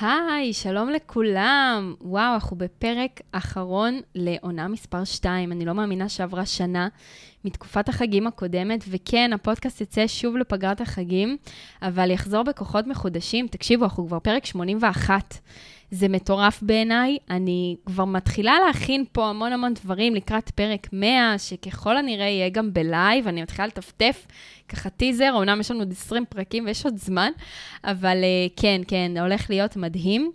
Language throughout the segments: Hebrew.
היי, שלום לכולם. וואו, אנחנו בפרק אחרון לעונה מספר 2. אני לא מאמינה שעברה שנה מתקופת החגים הקודמת, וכן, הפודקאסט יצא שוב לפגרת החגים, אבל יחזור בכוחות מחודשים. תקשיבו, אנחנו כבר פרק 81. זה מטורף בעיניי. אני כבר מתחילה להכין פה המון המון דברים לקראת פרק 100, שככל הנראה יהיה גם בלייב. אני מתחילה לטפטף ככה טיזר, אמנם יש לנו עוד 20 פרקים ויש עוד זמן, אבל אה, כן, כן, הולך להיות מדהים.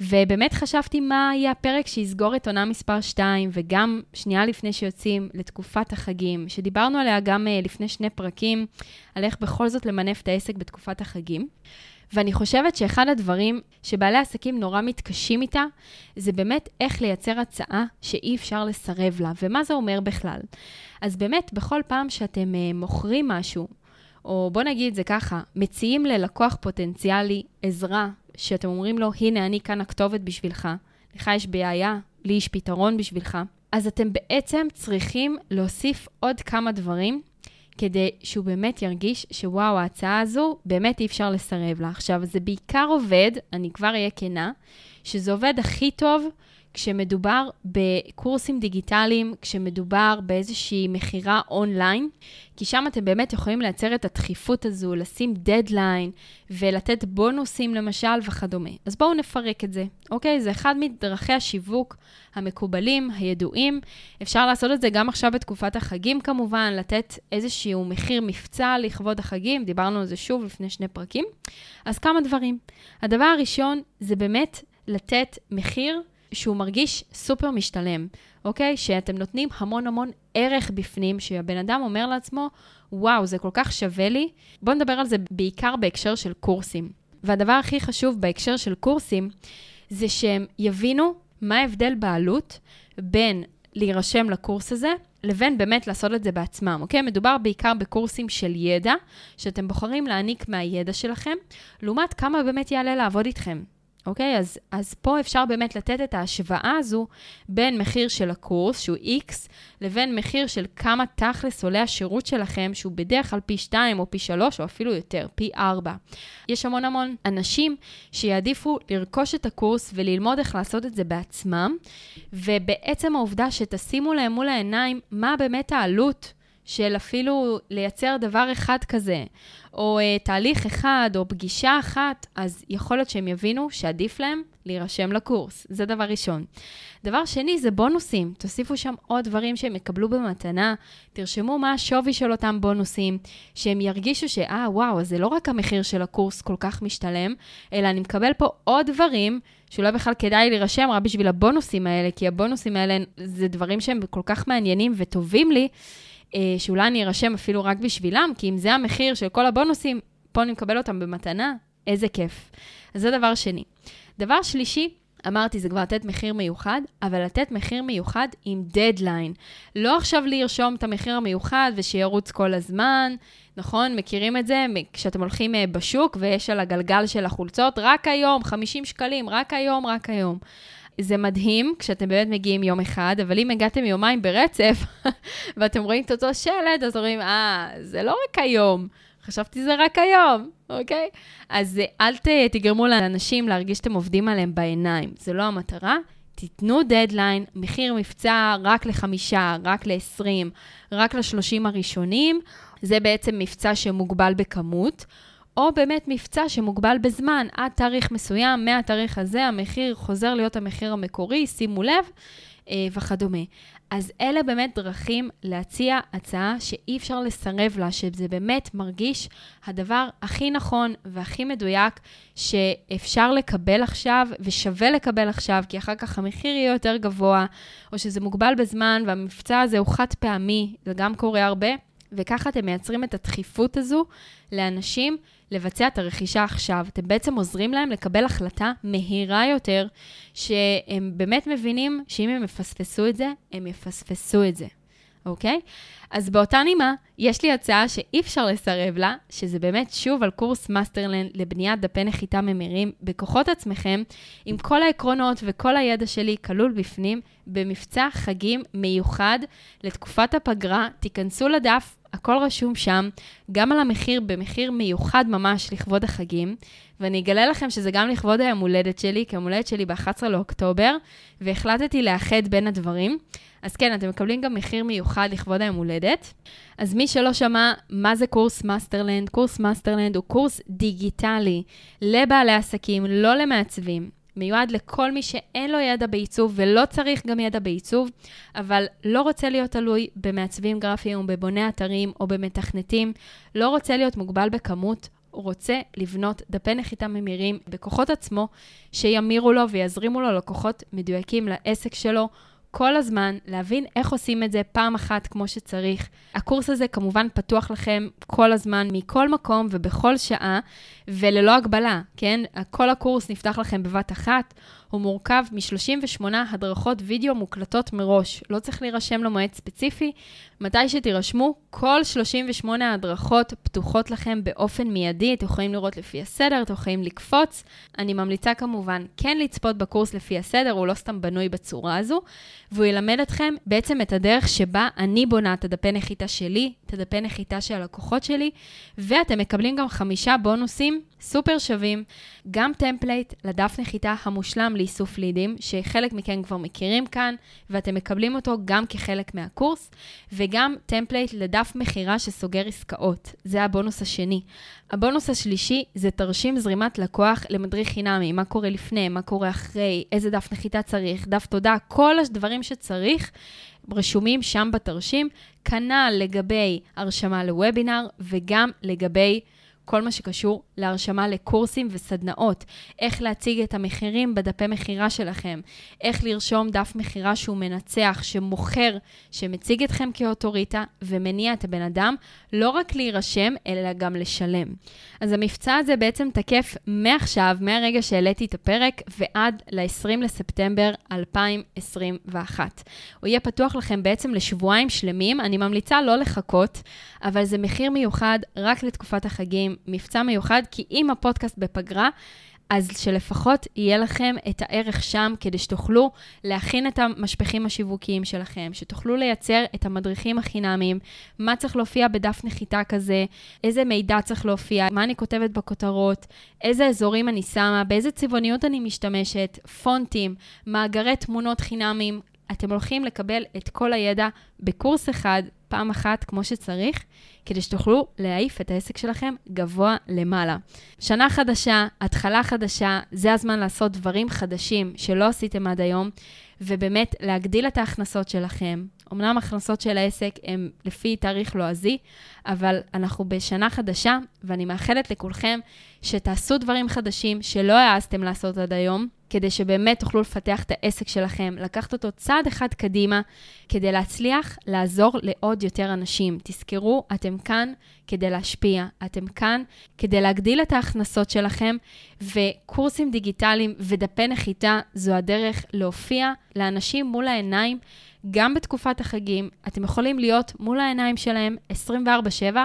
ובאמת חשבתי מה יהיה הפרק שיסגור את עונה מספר 2, וגם שנייה לפני שיוצאים לתקופת החגים, שדיברנו עליה גם uh, לפני שני פרקים, על איך בכל זאת למנף את העסק בתקופת החגים. ואני חושבת שאחד הדברים שבעלי עסקים נורא מתקשים איתה, זה באמת איך לייצר הצעה שאי אפשר לסרב לה. ומה זה אומר בכלל? אז באמת, בכל פעם שאתם uh, מוכרים משהו, או בוא נגיד זה ככה, מציעים ללקוח פוטנציאלי עזרה, שאתם אומרים לו, הנה, אני כאן הכתובת בשבילך, לך יש בעיה, לי יש פתרון בשבילך, אז אתם בעצם צריכים להוסיף עוד כמה דברים כדי שהוא באמת ירגיש שוואו, ההצעה הזו, באמת אי אפשר לסרב לה. עכשיו, זה בעיקר עובד, אני כבר אהיה כנה, שזה עובד הכי טוב כשמדובר בקורסים דיגיטליים, כשמדובר באיזושהי מכירה אונליין, כי שם אתם באמת יכולים לייצר את הדחיפות הזו, לשים דדליין ולתת בונוסים למשל וכדומה. אז בואו נפרק את זה, אוקיי? זה אחד מדרכי השיווק המקובלים, הידועים. אפשר לעשות את זה גם עכשיו בתקופת החגים כמובן, לתת איזשהו מחיר מבצע לכבוד החגים, דיברנו על זה שוב לפני שני פרקים. אז כמה דברים. הדבר הראשון זה באמת לתת מחיר שהוא מרגיש סופר משתלם, אוקיי? שאתם נותנים המון המון ערך בפנים, שהבן אדם אומר לעצמו, וואו, זה כל כך שווה לי. בואו נדבר על זה בעיקר בהקשר של קורסים. והדבר הכי חשוב בהקשר של קורסים, זה שהם יבינו מה ההבדל בעלות בין להירשם לקורס הזה, לבין באמת לעשות את זה בעצמם, אוקיי? מדובר בעיקר בקורסים של ידע, שאתם בוחרים להעניק מהידע שלכם, לעומת כמה באמת יעלה לעבוד איתכם. אוקיי? אז, אז פה אפשר באמת לתת את ההשוואה הזו בין מחיר של הקורס, שהוא X, לבין מחיר של כמה תכלס עולה השירות שלכם, שהוא בדרך כלל פי 2 או פי 3 או אפילו יותר, פי 4. יש המון המון אנשים שיעדיפו לרכוש את הקורס וללמוד איך לעשות את זה בעצמם, ובעצם העובדה שתשימו להם מול העיניים מה באמת העלות של אפילו לייצר דבר אחד כזה, או uh, תהליך אחד, או פגישה אחת, אז יכול להיות שהם יבינו שעדיף להם להירשם לקורס. זה דבר ראשון. דבר שני זה בונוסים. תוסיפו שם עוד דברים שהם יקבלו במתנה, תרשמו מה השווי של אותם בונוסים, שהם ירגישו שאה, וואו, זה לא רק המחיר של הקורס כל כך משתלם, אלא אני מקבל פה עוד דברים שאולי בכלל כדאי להירשם רק בשביל הבונוסים האלה, כי הבונוסים האלה זה דברים שהם כל כך מעניינים וטובים לי. אה, שאולי אני ארשם אפילו רק בשבילם, כי אם זה המחיר של כל הבונוסים, פה אני מקבל אותם במתנה, איזה כיף. אז זה דבר שני. דבר שלישי, אמרתי, זה כבר לתת מחיר מיוחד, אבל לתת מחיר מיוחד עם דדליין. לא עכשיו לרשום את המחיר המיוחד ושירוץ כל הזמן, נכון? מכירים את זה? כשאתם הולכים אה, בשוק ויש על הגלגל של החולצות, רק היום, 50 שקלים, רק היום, רק היום. זה מדהים כשאתם באמת מגיעים יום אחד, אבל אם הגעתם יומיים ברצף, ואתם רואים את אותו שלט, אז אומרים, אה, זה לא רק היום, חשבתי זה רק היום, אוקיי? אז אל ת, תגרמו לאנשים להרגיש שאתם עובדים עליהם בעיניים, זה לא המטרה. תיתנו דדליין, מחיר מבצע רק לחמישה, רק לעשרים, רק לשלושים הראשונים. זה בעצם מבצע שמוגבל בכמות. או באמת מבצע שמוגבל בזמן, עד תאריך מסוים, מהתאריך הזה המחיר חוזר להיות המחיר המקורי, שימו לב, אה, וכדומה. אז אלה באמת דרכים להציע הצעה שאי אפשר לסרב לה, שזה באמת מרגיש הדבר הכי נכון והכי מדויק שאפשר לקבל עכשיו ושווה לקבל עכשיו, כי אחר כך המחיר יהיה יותר גבוה, או שזה מוגבל בזמן והמבצע הזה הוא חד פעמי, זה גם קורה הרבה, וככה אתם מייצרים את הדחיפות הזו לאנשים לבצע את הרכישה עכשיו. אתם בעצם עוזרים להם לקבל החלטה מהירה יותר, שהם באמת מבינים שאם הם יפספסו את זה, הם יפספסו את זה, אוקיי? אז באותה נימה, יש לי הצעה שאי אפשר לסרב לה, שזה באמת שוב על קורס מאסטרלנד לבניית דפי נחיתה ממירים בכוחות עצמכם, עם כל העקרונות וכל הידע שלי כלול בפנים, במבצע חגים מיוחד לתקופת הפגרה. תיכנסו לדף, הכל רשום שם, גם על המחיר, במחיר מיוחד ממש לכבוד החגים. ואני אגלה לכם שזה גם לכבוד היום הולדת שלי, כי היום הולדת שלי ב-11 לאוקטובר, והחלטתי לאחד בין הדברים. אז כן, אתם מקבלים גם מחיר מיוחד לכבוד היום הולדת. אז מי שלא שמע מה זה קורס מאסטרלנד, קורס מאסטרלנד הוא קורס דיגיטלי לבעלי עסקים, לא למעצבים. מיועד לכל מי שאין לו ידע בעיצוב ולא צריך גם ידע בעיצוב, אבל לא רוצה להיות תלוי במעצבים גרפיים או בבוני אתרים או במתכנתים, לא רוצה להיות מוגבל בכמות, רוצה לבנות דפי נחיתה ממירים בכוחות עצמו, שימירו לו ויזרימו לו לקוחות מדויקים לעסק שלו. כל הזמן, להבין איך עושים את זה פעם אחת כמו שצריך. הקורס הזה כמובן פתוח לכם כל הזמן, מכל מקום ובכל שעה, וללא הגבלה, כן? כל הקורס נפתח לכם בבת אחת. הוא מורכב מ-38 הדרכות וידאו מוקלטות מראש. לא צריך להירשם למועד ספציפי. מתי שתירשמו, כל 38 ההדרכות פתוחות לכם באופן מיידי. אתם יכולים לראות לפי הסדר, אתם יכולים לקפוץ. אני ממליצה כמובן כן לצפות בקורס לפי הסדר, הוא לא סתם בנוי בצורה הזו. והוא ילמד אתכם בעצם את הדרך שבה אני בונה את הדפי נחיתה שלי, את הדפי נחיתה של הלקוחות שלי, ואתם מקבלים גם חמישה בונוסים סופר שווים, גם template לדף נחיתה המושלם לאיסוף לידים, שחלק מכם כבר מכירים כאן, ואתם מקבלים אותו גם כחלק מהקורס, וגם template לדף מכירה שסוגר עסקאות. זה הבונוס השני. הבונוס השלישי זה תרשים זרימת לקוח למדריך חינמי, מה קורה לפני, מה קורה אחרי, איזה דף נחיתה צריך, דף תודה, כל הדברים שצריך. רשומים שם בתרשים, כנ"ל לגבי הרשמה לוובינר וגם לגבי כל מה שקשור להרשמה לקורסים וסדנאות, איך להציג את המחירים בדפי מכירה שלכם, איך לרשום דף מכירה שהוא מנצח, שמוכר, שמציג אתכם כאוטוריטה ומניע את הבן אדם, לא רק להירשם, אלא גם לשלם. אז המבצע הזה בעצם תקף מעכשיו, מהרגע שהעליתי את הפרק, ועד ל-20 לספטמבר 2021. הוא יהיה פתוח לכם בעצם לשבועיים שלמים, אני ממליצה לא לחכות, אבל זה מחיר מיוחד רק לתקופת החגים, מבצע מיוחד, כי אם הפודקאסט בפגרה, אז שלפחות יהיה לכם את הערך שם, כדי שתוכלו להכין את המשפחים השיווקיים שלכם, שתוכלו לייצר את המדריכים החינמיים, מה צריך להופיע בדף נחיתה כזה, איזה מידע צריך להופיע, מה אני כותבת בכותרות, איזה אזורים אני שמה, באיזה צבעוניות אני משתמשת, פונטים, מאגרי תמונות חינמיים. אתם הולכים לקבל את כל הידע בקורס אחד, פעם אחת, כמו שצריך. כדי שתוכלו להעיף את העסק שלכם גבוה למעלה. שנה חדשה, התחלה חדשה, זה הזמן לעשות דברים חדשים שלא עשיתם עד היום, ובאמת להגדיל את ההכנסות שלכם. אמנם ההכנסות של העסק הן לפי תאריך לועזי, אבל אנחנו בשנה חדשה, ואני מאחלת לכולכם שתעשו דברים חדשים שלא העזתם לעשות עד היום, כדי שבאמת תוכלו לפתח את העסק שלכם, לקחת אותו צעד אחד קדימה, כדי להצליח לעזור לעוד יותר אנשים. תזכרו, אתם כאן כדי להשפיע, אתם כאן כדי להגדיל את ההכנסות שלכם, וקורסים דיגיטליים ודפי נחיתה זו הדרך להופיע לאנשים מול העיניים. גם בתקופת החגים, אתם יכולים להיות מול העיניים שלהם 24/7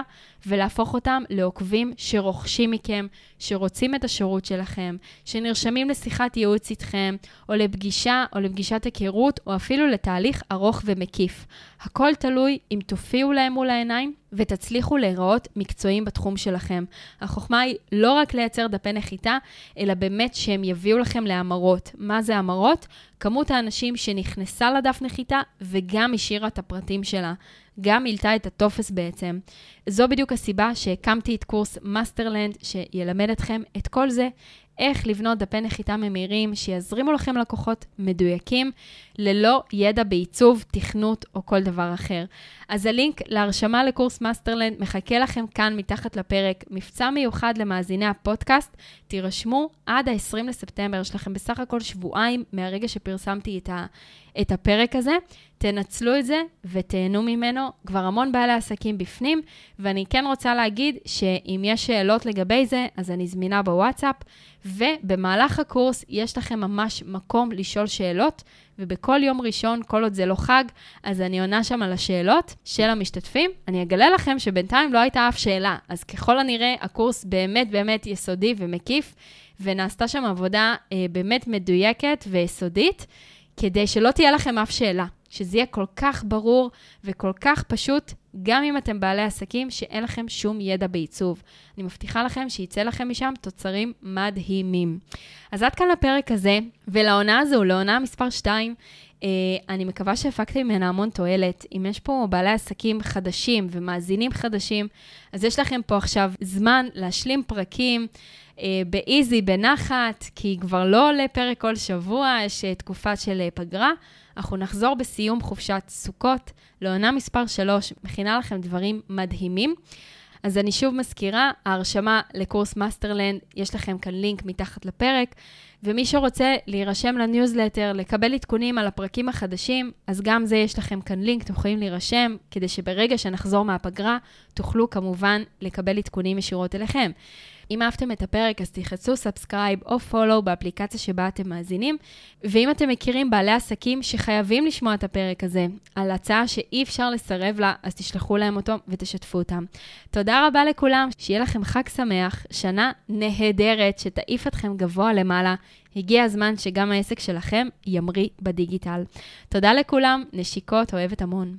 ולהפוך אותם לעוקבים שרוכשים מכם, שרוצים את השירות שלכם, שנרשמים לשיחת ייעוץ איתכם, או לפגישה או לפגישת היכרות, או אפילו לתהליך ארוך ומקיף. הכל תלוי אם תופיעו להם מול העיניים ותצליחו להיראות מקצועיים בתחום שלכם. החוכמה היא לא רק לייצר דפי נחיתה, אלא באמת שהם יביאו לכם להמרות. מה זה המרות? כמות האנשים שנכנסה לדף נחיתה וגם השאירה את הפרטים שלה. גם מילאה את הטופס בעצם. זו בדיוק הסיבה שהקמתי את קורס מאסטרלנד, שילמד אתכם את כל זה, איך לבנות דפי נחיתה ממירים שיזרימו לכם לקוחות מדויקים, ללא ידע בעיצוב, תכנות או כל דבר אחר. אז הלינק להרשמה לקורס מאסטרלנד מחכה לכם כאן מתחת לפרק. מבצע מיוחד למאזיני הפודקאסט, תירשמו עד ה-20 לספטמבר, יש לכם בסך הכל שבועיים מהרגע שפרסמתי את, ה- את הפרק הזה. תנצלו את זה ותהנו ממנו. כבר המון בעלי עסקים בפנים, ואני כן רוצה להגיד שאם יש שאלות לגבי זה, אז אני זמינה בוואטסאפ, ובמהלך הקורס יש לכם ממש מקום לשאול שאלות, ובכל יום ראשון, כל עוד זה לא חג, אז אני עונה שם על השאלות של המשתתפים. אני אגלה לכם שבינתיים לא הייתה אף שאלה, אז ככל הנראה הקורס באמת באמת יסודי ומקיף, ונעשתה שם עבודה אה, באמת מדויקת ויסודית, כדי שלא תהיה לכם אף שאלה. שזה יהיה כל כך ברור וכל כך פשוט, גם אם אתם בעלי עסקים שאין לכם שום ידע בעיצוב. אני מבטיחה לכם שיצא לכם משם תוצרים מדהימים. אז עד כאן לפרק הזה, ולעונה הזו, לעונה מספר 2, אה, אני מקווה שהפקתי ממנה המון תועלת. אם יש פה בעלי עסקים חדשים ומאזינים חדשים, אז יש לכם פה עכשיו זמן להשלים פרקים. אה, באיזי, בנחת, כי כבר לא עולה פרק כל שבוע, יש אה, תקופה של פגרה. אנחנו נחזור בסיום חופשת סוכות לעונה מספר 3, מכינה לכם דברים מדהימים. אז אני שוב מזכירה, ההרשמה לקורס מאסטרלנד, יש לכם כאן לינק מתחת לפרק, ומי שרוצה להירשם לניוזלטר, לקבל עדכונים על הפרקים החדשים, אז גם זה יש לכם כאן לינק, אתם יכולים להירשם, כדי שברגע שנחזור מהפגרה, תוכלו כמובן לקבל עדכונים ישירות אליכם. אם אהבתם את הפרק, אז תלחצו subscribe או follow באפליקציה שבה אתם מאזינים. ואם אתם מכירים בעלי עסקים שחייבים לשמוע את הפרק הזה, על הצעה שאי אפשר לסרב לה, אז תשלחו להם אותו ותשתפו אותם. תודה רבה לכולם, שיהיה לכם חג שמח, שנה נהדרת, שתעיף אתכם גבוה למעלה. הגיע הזמן שגם העסק שלכם ימריא בדיגיטל. תודה לכולם, נשיקות, אוהבת המון.